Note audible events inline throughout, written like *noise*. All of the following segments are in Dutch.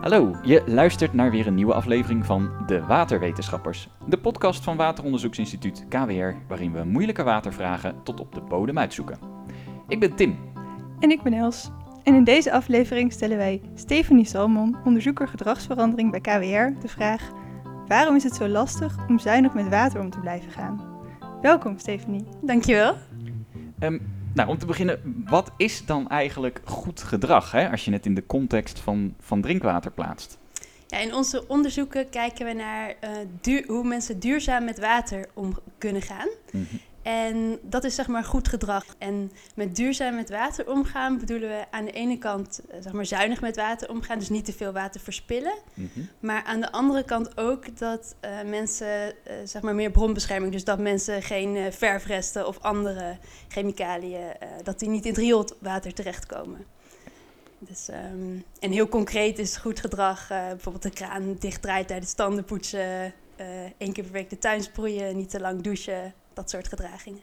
Hallo, je luistert naar weer een nieuwe aflevering van De Waterwetenschappers, de podcast van Wateronderzoeksinstituut KWR, waarin we moeilijke watervragen tot op de bodem uitzoeken. Ik ben Tim. En ik ben Els. En in deze aflevering stellen wij Stephanie Salmon, onderzoeker gedragsverandering bij KWR, de vraag: waarom is het zo lastig om zuinig met water om te blijven gaan? Welkom, Stephanie. Dankjewel. Um, nou, om te beginnen, wat is dan eigenlijk goed gedrag, hè, als je het in de context van, van drinkwater plaatst? Ja, in onze onderzoeken kijken we naar uh, hoe mensen duurzaam met water om kunnen gaan. Mm en dat is zeg maar goed gedrag. En met duurzaam met water omgaan bedoelen we aan de ene kant eh, zeg maar zuinig met water omgaan, dus niet te veel water verspillen. Mhm. Maar aan de andere kant ook dat uh, mensen uh, zeg maar meer bronbescherming, dus dat mensen geen uh, verfresten of andere chemicaliën, dat die niet in het rioolwater terechtkomen. Dus, um, en heel concreet is goed gedrag bijvoorbeeld de kraan dichtdraaien tijdens tandenpoetsen, één keer per week de tuin sproeien, niet te lang douchen, dat soort gedragingen.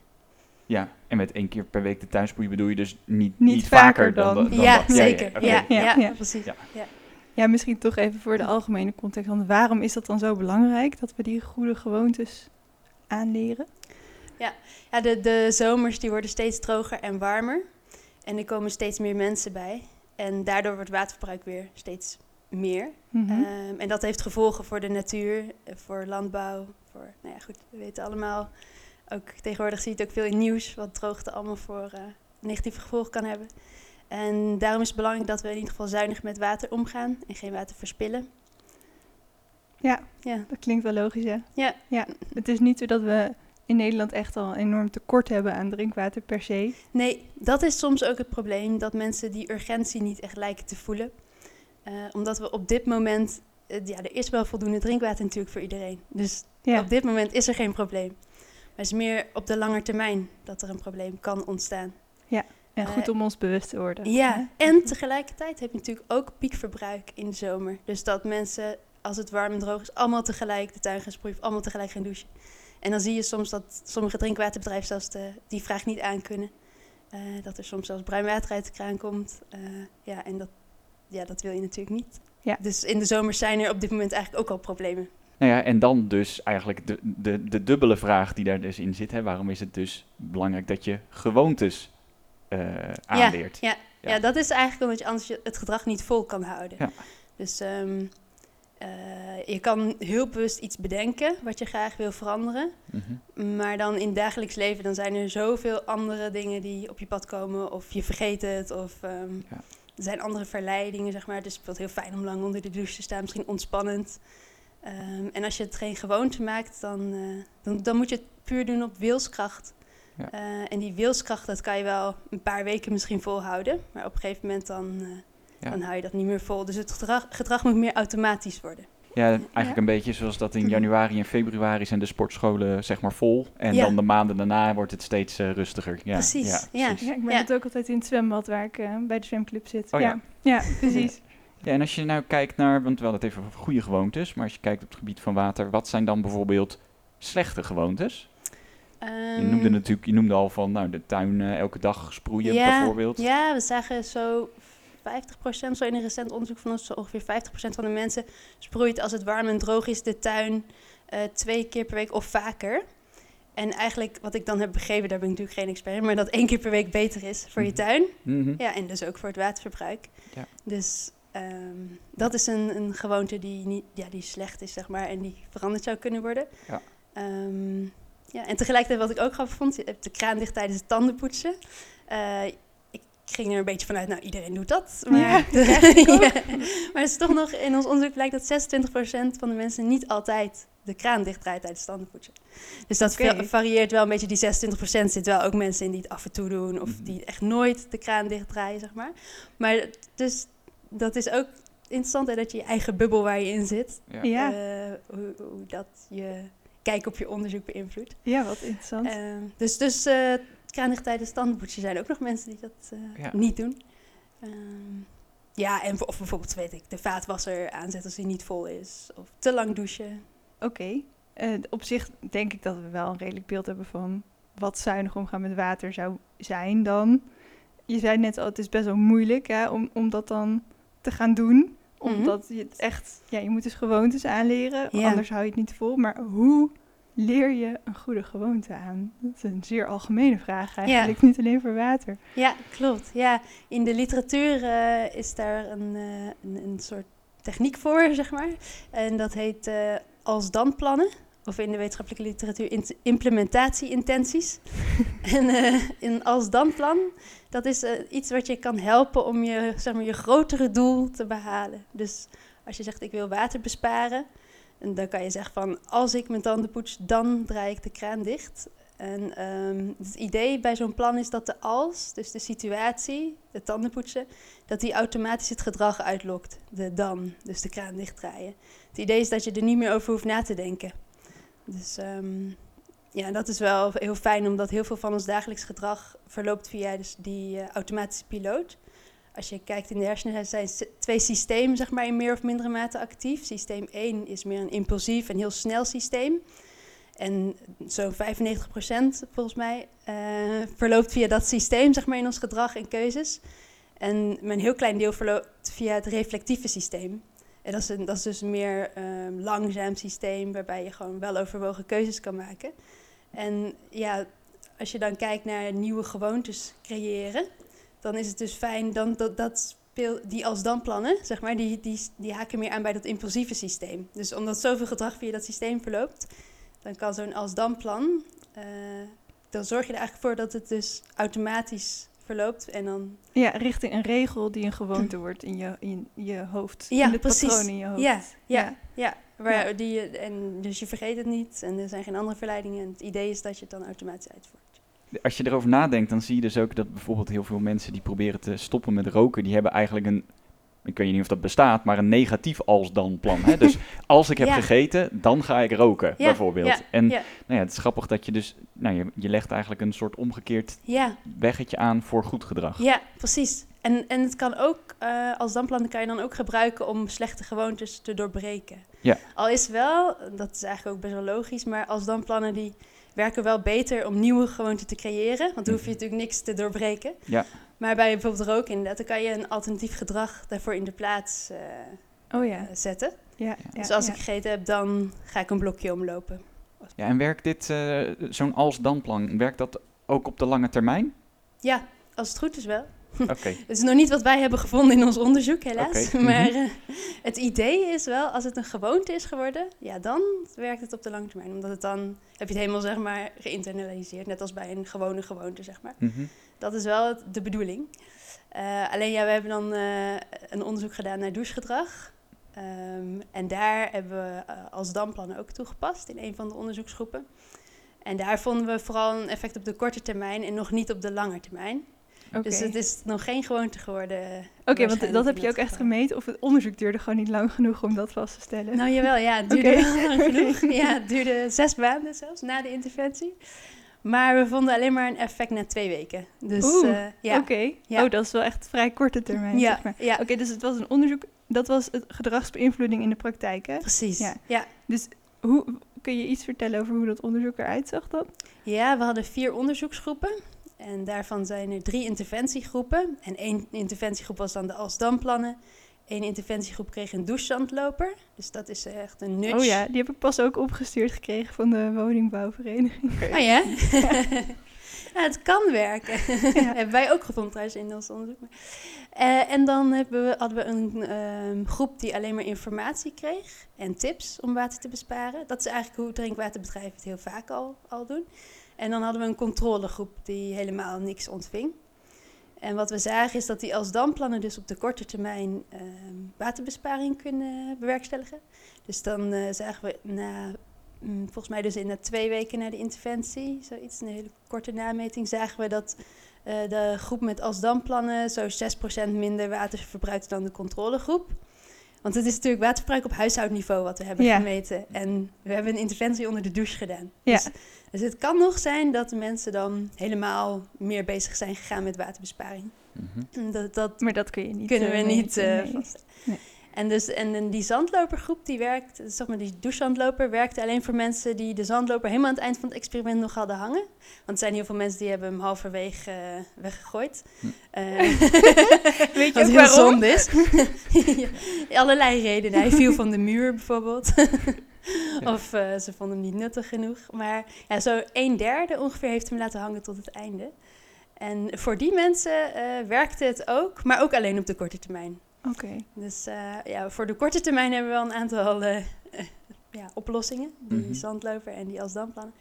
Ja, en met één keer per week de tuinspoei bedoel je dus niet, niet, niet vaker, dan, dan, dan, ja, zeker. Ja, ja, ja, precies. Ja. Ja. misschien toch even voor de algemene context. Want waarom is dat dan zo belangrijk dat we die goede gewoontes aanleren? Ja, ja de, de zomers die worden steeds droger en warmer. En er komen steeds meer mensen bij. En daardoor wordt waterverbruik weer steeds meer. Mm -hmm. um, en dat heeft gevolgen voor de natuur, voor landbouw. Voor, nou ja, goed, we weten allemaal ook tegenwoordig zie je het ook veel in nieuws, wat droogte allemaal voor uh, negatieve gevolgen kan hebben. En daarom is het belangrijk dat we in ieder geval zuinig met water omgaan en geen water verspillen. Ja, ja. dat klinkt wel logisch, hè? Ja. ja. Het is niet zo dat we in Nederland echt al een enorm tekort hebben aan drinkwater per se. Nee, dat is soms ook het probleem, dat mensen die urgentie niet echt lijken te voelen. Uh, omdat we op dit moment, uh, ja, er is wel voldoende drinkwater natuurlijk voor iedereen. Dus ja. op dit moment is er geen probleem. Maar het is meer op de lange termijn dat er een probleem kan ontstaan. Ja, en goed uh, om ons bewust te worden. Ja, en tegelijkertijd heb je natuurlijk ook piekverbruik in de zomer. Dus dat mensen, als het warm en droog is, allemaal tegelijk de tuin gaan sproeien, allemaal tegelijk gaan douchen. En dan zie je soms dat sommige drinkwaterbedrijven zelfs de, die vraag niet aankunnen. Uh, dat er soms zelfs bruin water uit de kraan komt. Uh, ja, en dat, ja, dat wil je natuurlijk niet. Ja. Dus in de zomer zijn er op dit moment eigenlijk ook al problemen. Nou ja, en dan dus eigenlijk de, de, de dubbele vraag die daar dus in zit. Hè? Waarom is het dus belangrijk dat je gewoontes uh, aanleert? Ja, ja, ja. dat is eigenlijk omdat je anders het gedrag niet vol kan houden. Ja. Dus um, uh, je kan heel bewust iets bedenken wat je graag wil veranderen. Mm -hmm. Maar dan in het dagelijks leven dan zijn er zoveel andere dingen die op je pad komen. Of je vergeet het, of um, er zijn andere verleidingen, zeg maar. Dus het is heel fijn om lang onder de douche te staan, misschien ontspannend. Um, en als je het geen gewoonte maakt, dan, uh, dan, dan, moet je het puur doen op wilskracht. Ja. Uh, en die wilskracht, dat kan je wel een paar weken misschien volhouden. Maar op een gegeven moment dan, uh, ja. dan hou je dat niet meer vol. Dus het gedrag, gedrag moet meer automatisch worden. Ja, eigenlijk ja. een beetje zoals dat in januari en februari zijn de sportscholen zeg maar vol. En dan de maanden daarna wordt het steeds rustiger. Ja, precies. Ja, precies. ik ben het ook altijd in het zwembad waar ik bij de zwemclub zit. Oh, ja. Ja. precies. Ja, en als je nou kijkt naar, want we hadden het even over goede gewoontes, maar als je kijkt op het gebied van water, wat zijn dan bijvoorbeeld slechte gewoontes? Um, je noemde natuurlijk, je noemde al van, nou, de tuin uh, elke dag sproeien ja, bijvoorbeeld. Ja, we zagen zo 50% zo in een recent onderzoek van ons, zo ongeveer 50% van de mensen sproeit als het warm en droog is de tuin uh, twee keer per week of vaker. En eigenlijk, wat ik dan heb begrepen, daar ben ik natuurlijk geen expert in, maar dat één keer per week beter is voor je tuin. Mm -hmm. Ja, en dus ook voor het waterverbruik. Ja. Dus Um, dat is een, een gewoonte die, niet, ja, die slecht is, zeg maar, en die veranderd zou kunnen worden. Ja. Um, ja, en tegelijkertijd wat ik ook grappig vond, je hebt de kraan dicht tijdens het tandenpoetsen. Uh, ik ging er een beetje vanuit, nou, iedereen doet dat. Maar, *laughs* ja, *laughs* ja. *laughs* maar het is toch nog, in ons onderzoek blijkt dat 26% van de mensen niet altijd de kraan dichtdraait tijdens het tandenpoetsen. Dus dat okay. varieert wel een beetje. Die 26% zit wel ook mensen in die het af en toe doen, of die echt nooit de kraan dichtdraaien, zeg maar. Maar dus dat is ook interessant, hè, dat je je eigen bubbel waar je in zit, ja. ja. Uh, hoe, hoe, dat je kijk op je onderzoek beïnvloedt. Ja, wat interessant. Uh, dus dus uh, kranig tijdens tandenpoetsen zijn ook nog mensen die dat ja. niet doen. Ehm, ja, en of bijvoorbeeld, weet ik, de vaatwasser aanzetten als hij niet vol is. Of te lang douchen. Oké. Okay. op zich denk ik dat we wel een redelijk beeld hebben van wat zuinig omgaan met water zou zijn dan. Je zei net al, het is best wel moeilijk hè, om, om dat dan te gaan doen. Mhm. Omdat je het echt, ja, je moet dus gewoontes aanleren, Ja. anders hou je het niet vol. Maar hoe leer je een goede gewoonte aan? Dat is een zeer algemene vraag eigenlijk, niet alleen voor water. Ja, klopt. Ja, in de literatuur eh, is daar een, eh, een, een soort techniek voor, *laughs* zeg maar. En dat heet eh als-dan plannen. Of in de wetenschappelijke literatuur int- implementatie-intenties. *laughs* en eh, een als-dan plan, dat is eh, iets wat je kan helpen om je, zeg maar, je grotere doel te behalen. Dus als je zegt ik wil water besparen, en dan kan je zeggen van als ik mijn tanden poets, dan draai ik de kraan dicht. En ehm, het idee bij zo'n plan is dat de als, dus de situatie, de tandenpoetsen, dat die automatisch het gedrag uitlokt. De dan, dus de kraan dichtdraaien. Het idee is dat je er niet meer over hoeft na te denken. Dus ehm, ja, dat is wel heel fijn, omdat heel veel van ons dagelijks gedrag verloopt via dus die eh, automatische piloot. Als je kijkt in de hersenen, zijn twee systemen zeg maar, in meer of mindere mate actief. Systeem 1 is meer een impulsief en heel snel systeem. En zo'n 95% volgens mij eh, verloopt via dat systeem zeg maar, in ons gedrag en keuzes. En een heel klein deel verloopt via het reflectieve systeem. En dat is, een, dat is dus een meer ehm, langzaam systeem waarbij je gewoon wel overwogen keuzes kan maken. En ja, als je dan kijkt naar nieuwe gewoontes creëren, dan is het dus fijn dan, dat, dat die als-dan plannen, zeg maar, die, die, die haken meer aan bij dat impulsieve systeem. Dus omdat zoveel gedrag via dat systeem verloopt, dan kan zo'n als-dan plan, eh, dan zorg je er eigenlijk voor dat het dus automatisch verloopt en dan Ja, richting een regel die een gewoonte wordt in je, in je hoofd. Ja, in het precies. patroon in je hoofd. Ja, ja. Ja, waar Ja. Die, je- en dus je vergeet het niet en er zijn geen andere verleidingen. En het idee is dat je het dan automatisch uitvoert. Als je erover nadenkt, dan zie je dus ook dat bijvoorbeeld heel veel mensen die proberen te stoppen met roken, die hebben eigenlijk een, ik weet niet of dat bestaat, maar een negatief als-dan plan. Hè? Dus *laughs* als ik heb Ja. gegeten, dan ga ik roken, Ja, bijvoorbeeld. ja, en. Nou ja, het is grappig dat je dus, nou, je, je legt eigenlijk een soort omgekeerd weggetje aan voor goed gedrag. ja precies. En, en het kan ook, eh, als danplannen kan je dan ook gebruiken om slechte gewoontes te doorbreken. Ja. Al is wel, dat is eigenlijk ook best wel logisch, maar als danplannen die werken wel beter om nieuwe gewoonten te creëren. Want dan hoef je Mhm. natuurlijk niks te doorbreken. Ja. Maar bij bijvoorbeeld roken inderdaad, dan kan je een alternatief gedrag daarvoor in de plaats eh, Oh ja. eh, zetten. Ja, ja, dus als ja. ik gegeten heb, dan ga ik een blokje omlopen. Ja, en werkt dit, eh, zo'n als-dan-plan, werkt dat ook op de lange termijn? Ja, als het goed is wel. Oké. *laughs* Het is nog niet wat wij hebben gevonden in ons onderzoek, helaas. Oké, *laughs* Maar mhm. eh, het idee is wel, als het een gewoonte is geworden, ja, dan werkt het op de lange termijn. Omdat het dan, heb je het helemaal, zeg maar, geïnternaliseerd. Net als bij een gewone gewoonte, zeg maar. Mhm. Dat is wel het- de bedoeling. Eh, alleen ja, we hebben dan eh, een onderzoek gedaan naar douchegedrag. Ehm, en daar hebben we als damplannen ook toegepast in een van de onderzoeksgroepen. En daar vonden we vooral een effect op de korte termijn en nog niet op de lange termijn. Dus het is nog geen gewoonte geworden. Oké, want dat heb je ook echt geval. gemeten? Of het onderzoek duurde gewoon niet lang genoeg om dat vast te stellen? Nou jawel, ja, het duurde wel lang *laughs* genoeg. Ja, het duurde zes maanden zelfs na de interventie. Maar we vonden alleen maar een effect na twee weken. Dus Oeh, eh, ja. Oké, Ja. oh, dat is wel echt vrij korte termijn, ja, zeg maar. ja, Oké, dus het was een onderzoek, dat was het gedragsbeïnvloeding in de praktijk, hè? precies. Ja. Ja. Dus hoe, kun je iets vertellen over hoe dat onderzoek eruit zag dan? Ja, we hadden vier onderzoeksgroepen. En daarvan zijn er drie interventiegroepen. En één interventiegroep was dan de als-dan-plannen. Eén interventiegroep kreeg een douchezandloper. Dus dat is echt een nudge. Oh ja, die heb ik pas ook opgestuurd gekregen van de woningbouwvereniging. Oh ja? *laughs* ja, het kan werken. *laughs* hebben wij ook gevonden trouwens in ons onderzoek. Maar- Eh, en dan hebben we, hadden we een ehm, groep die alleen maar informatie kreeg en tips om water te besparen. Dat is eigenlijk hoe drinkwaterbedrijven het heel vaak al, al doen. En dan hadden we een controlegroep die helemaal niks ontving. En wat we zagen is dat die als damplannen dus op de korte termijn ehm, waterbesparing kunnen bewerkstelligen. Dus dan eh, zagen we na mm, volgens mij dus in de twee weken na de interventie, zoiets, een hele korte nameting, zagen we dat eh, de groep met als-dan-plannen zo 6% minder water verbruikte dan de controlegroep. Want het is natuurlijk waterverbruik op huishoudniveau wat we hebben Ja. gemeten. En we hebben een interventie onder de douche gedaan. Ja. Dus, dus het kan nog zijn dat de mensen dan helemaal meer bezig zijn gegaan met waterbesparing. Mhm. Dat, dat Maar dat kun je niet. kunnen we eh, niet eh, nee. vaststellen. Nee. En, dus, en die zandlopergroep die werkt, zeg maar die douchezandloper, werkte alleen voor mensen die de zandloper helemaal aan het eind van het experiment nog hadden hangen. Want er zijn heel veel mensen die hebben hem halverwege uh, weggegooid. Hm. Uh, *laughs* Weet je *laughs* ook waarom? zonde is. *laughs* ja, allerlei redenen. Hij viel van de muur bijvoorbeeld. Of uh, ze vonden hem niet nuttig genoeg. Maar ja, zo een derde ongeveer heeft hem laten hangen tot het einde. En voor die mensen werkte het ook, maar ook alleen op de korte termijn. Oké. Dus uh, ja, voor de korte termijn hebben we wel een aantal uh, ja, oplossingen. Die mm -hmm. zandloper en die asdamplannen.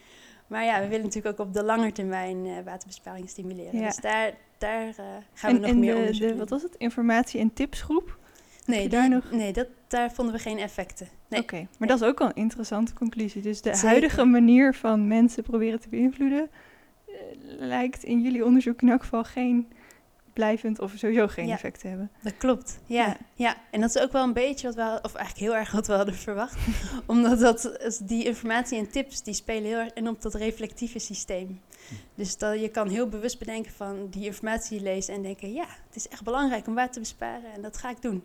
Maar ja, we willen natuurlijk ook op de lange termijn uh, waterbesparing stimuleren. Ja. Dus daar, daar gaan en, we nog en meer de, onderzoek de, Wat was het? Informatie- en tipsgroep? Nee, daar, nog... nee dat, daar vonden we geen effecten. Nee. Oké, okay, maar nee. dat is ook wel een interessante conclusie. Dus de Zeker. huidige manier van mensen proberen te beïnvloeden... lijkt in jullie onderzoek in elk geval geen blijvend of sowieso geen ja, effect te hebben. Dat klopt, ja, ja, ja. En dat is ook wel een beetje wat we, of eigenlijk heel erg wat we hadden verwacht. *laughs* Omdat dat, die informatie en tips, die spelen heel erg in op dat reflectieve systeem. Dus dat je kan heel bewust bedenken van die informatie lezen en denken... ja, het is echt belangrijk om water te besparen en dat ga ik doen.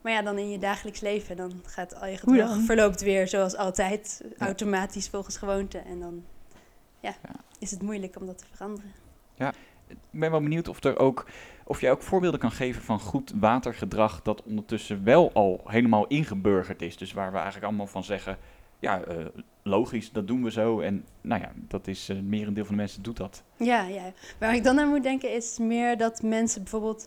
Maar ja, dan in je dagelijks leven, dan gaat al je gedrag verloopt weer zoals altijd, ja. automatisch volgens gewoonte. En dan ja, ja, is het moeilijk om dat te veranderen. Ja, ben wel benieuwd of, er ook, of jij ook voorbeelden kan geven van goed watergedrag dat ondertussen wel al helemaal ingeburgerd is. Dus waar we eigenlijk allemaal van zeggen, ja, uh, logisch, dat doen we zo. En nou ja, dat is, uh, merendeel van de mensen doet dat. Ja, ja, waar ik dan aan moet denken is meer dat mensen bijvoorbeeld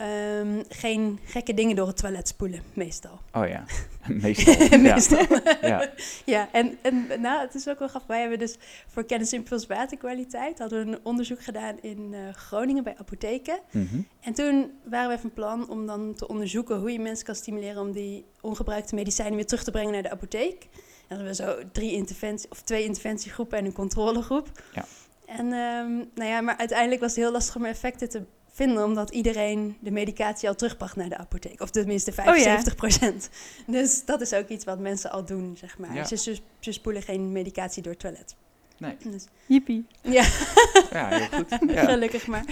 um, geen gekke dingen door het toilet spoelen, meestal. Oh ja, meestal. *laughs* meestal. Ja, *laughs* ja. ja en, en nou, het is ook wel grappig. Wij hebben dus voor Kennisimpuls Waterkwaliteit hadden we een onderzoek gedaan in uh, Groningen bij apotheken. Mm -hmm. En toen waren we van plan om dan te onderzoeken hoe je mensen kan stimuleren om die ongebruikte medicijnen weer terug te brengen naar de apotheek. En hadden we zo drie interventie of twee interventiegroepen en een controlegroep. Ja. En um, nou ja, maar uiteindelijk was het heel lastig om effecten te vinden, omdat iedereen de medicatie al terugbracht naar de apotheek. Of tenminste 75 procent. Oh, ja. *laughs* Dus dat is ook iets wat mensen al doen, zeg maar. Ja. Ze, ze, ze, spoelen geen medicatie door het toilet. Nee. Dus, Jippie. ja. ja, heel goed. *laughs* Ja. Gelukkig maar.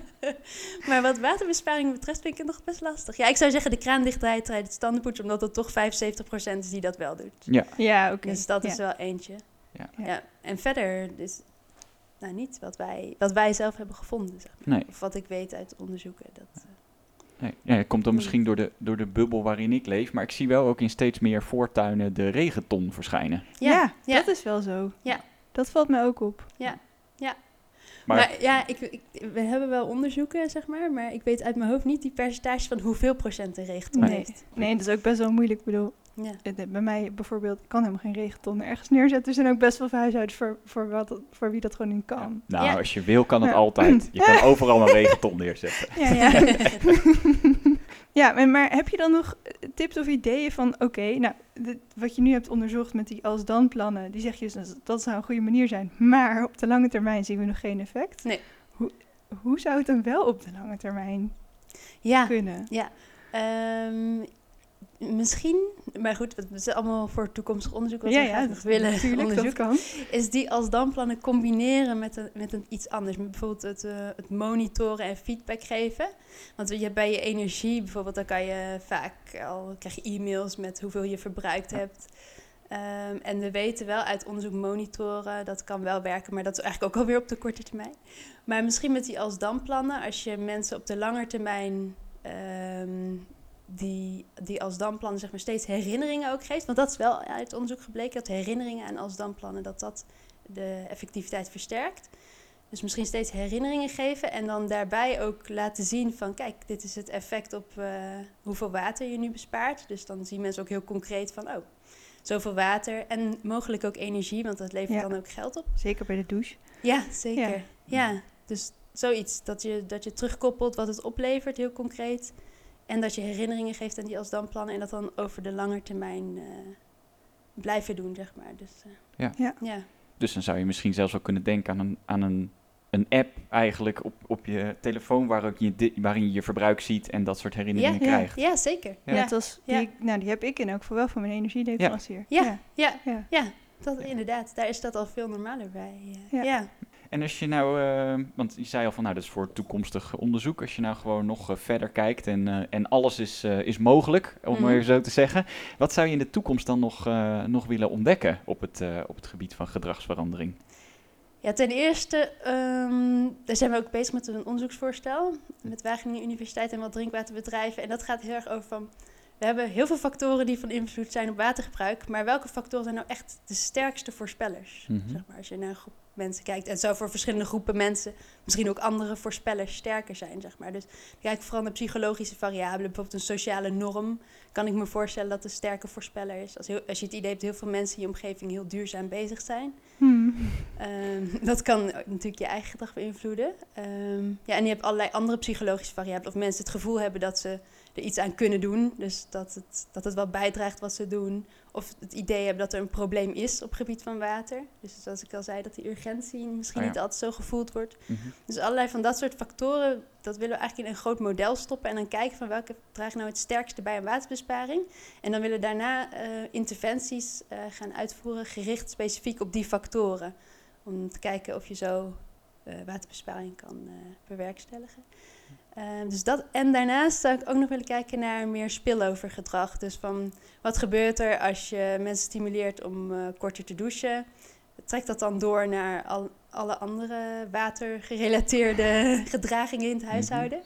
*laughs* maar wat waterbesparing betreft vind ik het nog best lastig. Ja, ik zou zeggen de kraandichtheid tijdens het standenpoetsen, omdat het toch 75 procent is die dat wel doet. Ja, ja oké. Okay. Dus dat ja. is wel eentje. Ja. ja. En verder, dus nou, niet wat wij, wat wij zelf hebben gevonden. Zeg maar. Nee. Of wat ik weet uit onderzoeken. Dat, uh, nee. ja, het komt dan misschien door de, door de bubbel waarin ik leef. Maar ik zie wel ook in steeds meer voortuinen de regenton verschijnen. Ja, ja, ja. dat is wel zo. Ja. Dat valt mij ook op. Ja, ja. Maar, maar ja, ik, ik, we hebben wel onderzoeken, zeg maar. Maar ik weet uit mijn hoofd niet die percentages van hoeveel procent een regenton nee. heeft. Nee, dat is ook best wel moeilijk. Ik bedoel, ja. Bij mij bijvoorbeeld, ik kan helemaal geen regenton ergens neerzetten. Er zijn ook best wel veel huishoudens voor, voor, wat, voor wie dat gewoon niet kan. Ja. Nou, ja. als je wil, kan het ja. altijd. Je kan *laughs* overal een regenton neerzetten. Ja, ja. *laughs* ja maar heb je dan nog tips of ideeën van, oké, okay, nou, dit, wat je nu hebt onderzocht met die als-dan plannen, die zeg je dus, dat zou een goede manier zijn. Maar op de lange termijn zien we nog geen effect. Nee. Hoe, hoe zou het dan wel op de lange termijn ja. kunnen? Ja, um, Misschien, maar goed, het is allemaal voor toekomstig onderzoek wat ja, we ja, graag willen onderzoeken. kan. Is die als damplannen combineren met een, met een iets anders. Bijvoorbeeld het, uh, het monitoren en feedback geven. Want je hebt bij je energie bijvoorbeeld, dan kan je vaak al krijg je e-mails met hoeveel je verbruikt ja. hebt. Um, en we weten wel uit onderzoek monitoren, dat kan wel werken, maar dat is eigenlijk ook alweer op de korte termijn. Maar misschien met die als damplannen, als je mensen op de lange termijn um, die, die als damplannen zeg maar steeds herinneringen ook geeft. Want dat is wel uit onderzoek gebleken, dat herinneringen en als damplannen, dat dat de effectiviteit versterkt. Dus misschien steeds herinneringen geven en dan daarbij ook laten zien van... kijk, dit is het effect op uh, hoeveel water je nu bespaart. Dus dan zien mensen ook heel concreet van, oh, zoveel water en mogelijk ook energie, want dat levert ja. dan ook geld op. Zeker bij de douche. Ja, zeker. Ja, ja. dus zoiets, dat je, dat je terugkoppelt wat het oplevert, heel concreet... En dat je herinneringen geeft aan die als dan plannen en dat dan over de lange termijn uh, blijven doen, zeg maar. Dus, uh, ja. Ja. ja. Dus dan zou je misschien zelfs ook kunnen denken aan een, aan een, een app eigenlijk op, op je telefoon waar ook je, waarin je je verbruik ziet en dat soort herinneringen ja, krijgt. Ja, zeker. Ja, ja. Was die, nou, die heb ik in elk geval wel van mijn energieleverancier. Ja, ja, ja. ja. dat inderdaad. Daar is dat al veel normaler bij. ja. En als je nou, uh, want je zei al van nou dat is voor toekomstig onderzoek, als je nou gewoon nog uh, verder kijkt en, uh, en alles is, is mogelijk, om mm -hmm. maar zo te zeggen. Wat zou je in de toekomst dan nog, nog willen ontdekken op het, op het gebied van gedragsverandering? Ja, ten eerste, um, daar zijn we ook bezig met een onderzoeksvoorstel met Wageningen Universiteit en wat drinkwaterbedrijven. En dat gaat heel erg over van, we hebben heel veel factoren die van invloed zijn op watergebruik, maar welke factoren zijn nou echt de sterkste voorspellers? Mm -hmm. zeg maar, als je naar een groep mensen kijkt en zo voor verschillende groepen mensen, misschien ook andere voorspellers sterker zijn, zeg maar. Dus kijk vooral naar psychologische variabelen, bijvoorbeeld een sociale norm, kan ik me voorstellen dat een sterke voorspeller is. Als, heel, als je het idee hebt dat heel veel mensen in je omgeving heel duurzaam bezig zijn, hmm. um, dat kan natuurlijk je eigen gedrag beïnvloeden. Um, ja, en je hebt allerlei andere psychologische variabelen, of mensen het gevoel hebben dat ze er iets aan kunnen doen. Dus dat het, dat het wel bijdraagt wat ze doen. Of het idee hebben dat er een probleem is op het gebied van water. Dus zoals ik al zei, dat die urgentie misschien ja. niet altijd zo gevoeld wordt. Mhm. Dus allerlei van dat soort factoren, dat willen we eigenlijk in een groot model stoppen. En dan kijken van welke dragen nou het sterkste bij een waterbesparing. En dan willen we daarna eh, interventies eh, gaan uitvoeren, gericht specifiek op die factoren. Om te kijken of je zo eh, waterbesparing kan bewerkstelligen. Ehm, dus dat, en daarnaast zou ik ook nog willen kijken naar meer spillovergedrag. Dus van wat gebeurt er als je mensen stimuleert om eh, korter te douchen? Trekt dat dan door naar al, alle andere watergerelateerde *laughs* gedragingen in het huishouden?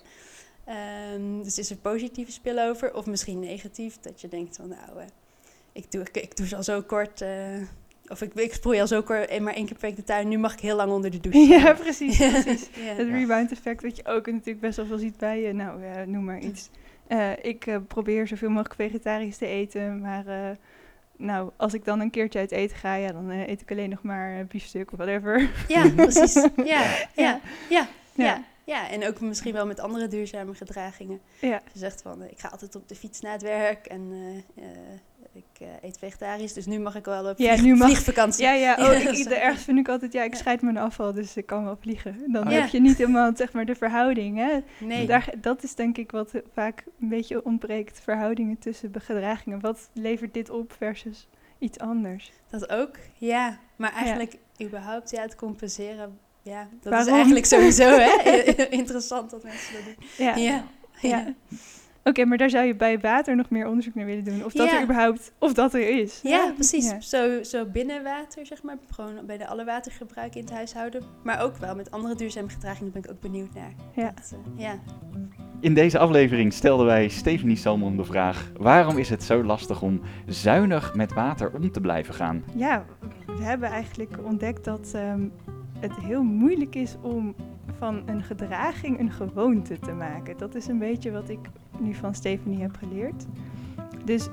Ehm, dus is er positieve spillover of misschien negatief? Dat je denkt van nou, eh, ik, doe, ik, ik douche al zo kort... of ik, ik sproei al zo kort maar één keer per week de tuin. Nu mag ik heel lang onder de douche. *laughs* Ja, precies. *laughs* precies. Ja. Het rebound effect dat je ook natuurlijk best wel veel ziet bij je. Nou, eh, noem maar iets. Eh, ik eh, probeer zoveel mogelijk vegetarisch te eten, maar nou, als ik dan een keertje uit eten ga, ja, dan eet ik alleen nog maar biefstuk of whatever. Ja, precies. *laughs* Ja, ja, ja, ja, Ja. ja. en ook misschien wel met andere duurzame gedragingen. Ja, Je zegt van, ik ga altijd op de fiets naar het werk en ik eh, eet vegetarisch, dus nu mag ik wel op Ja, vlieg- nu mag- vliegvakantie. ja, ja. *laughs* Oh, ik, de ergste vind ik altijd, ja, ik scheid mijn afval, dus ik kan wel vliegen. Dan Ja. heb je niet helemaal, zeg maar, de verhouding, hè. Nee, Daar, dat is denk ik wat vaak een beetje ontbreekt. Verhoudingen tussen gedragingen. Wat levert dit op versus iets anders? dat ook. Ja, maar eigenlijk überhaupt ja, het compenseren, ja, dat Waarom? is eigenlijk sowieso hè? *laughs* interessant dat mensen dat doen. Ja, Ja, Oké, maar daar zou je bij water nog meer onderzoek naar willen doen. Of dat Ja. er überhaupt, of dat er is. Ja, precies. Ja. Zo, zo binnen water, zeg maar. Gewoon bij de alle watergebruik in het huishouden. Maar ook wel met andere duurzame gedragingen ben ik ook benieuwd naar. Ja. Dat, eh, ja. In deze aflevering stelden wij Stephanie Salmon de vraag: waarom is het zo lastig om zuinig met water om te blijven gaan? Ja, we hebben eigenlijk ontdekt dat ehm, het heel moeilijk is om van een gedraging een gewoonte te maken. Dat is een beetje wat ik nu van Stephanie heb geleerd. Dus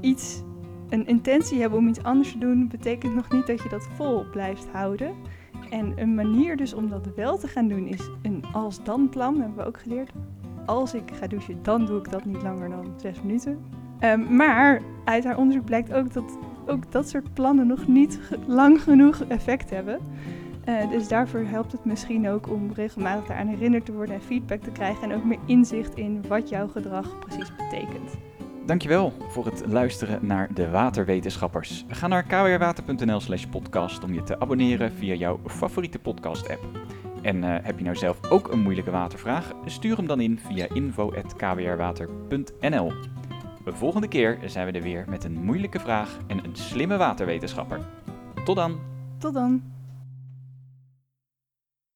iets, een intentie hebben om iets anders te doen, betekent nog niet dat je dat vol blijft houden. En een manier dus om dat wel te gaan doen is een als-dan plan, hebben we ook geleerd. Als ik ga douchen, dan doe ik dat niet langer dan zes minuten. Ehm, maar uit haar onderzoek blijkt ook dat ook dat soort plannen nog niet lang genoeg effect hebben. Eh, dus daarvoor helpt het misschien ook om regelmatig daaraan herinnerd te worden en feedback te krijgen en ook meer inzicht in wat jouw gedrag precies betekent. Dankjewel voor het luisteren naar de Waterwetenschappers. Ga naar kwrwater.nl slash podcast om je te abonneren via jouw favoriete podcast app. En eh, heb je nou zelf ook een moeilijke watervraag? Stuur hem dan in via info.kwrwater.nl De volgende keer zijn we er weer met een moeilijke vraag en een slimme waterwetenschapper. Tot dan! Tot dan!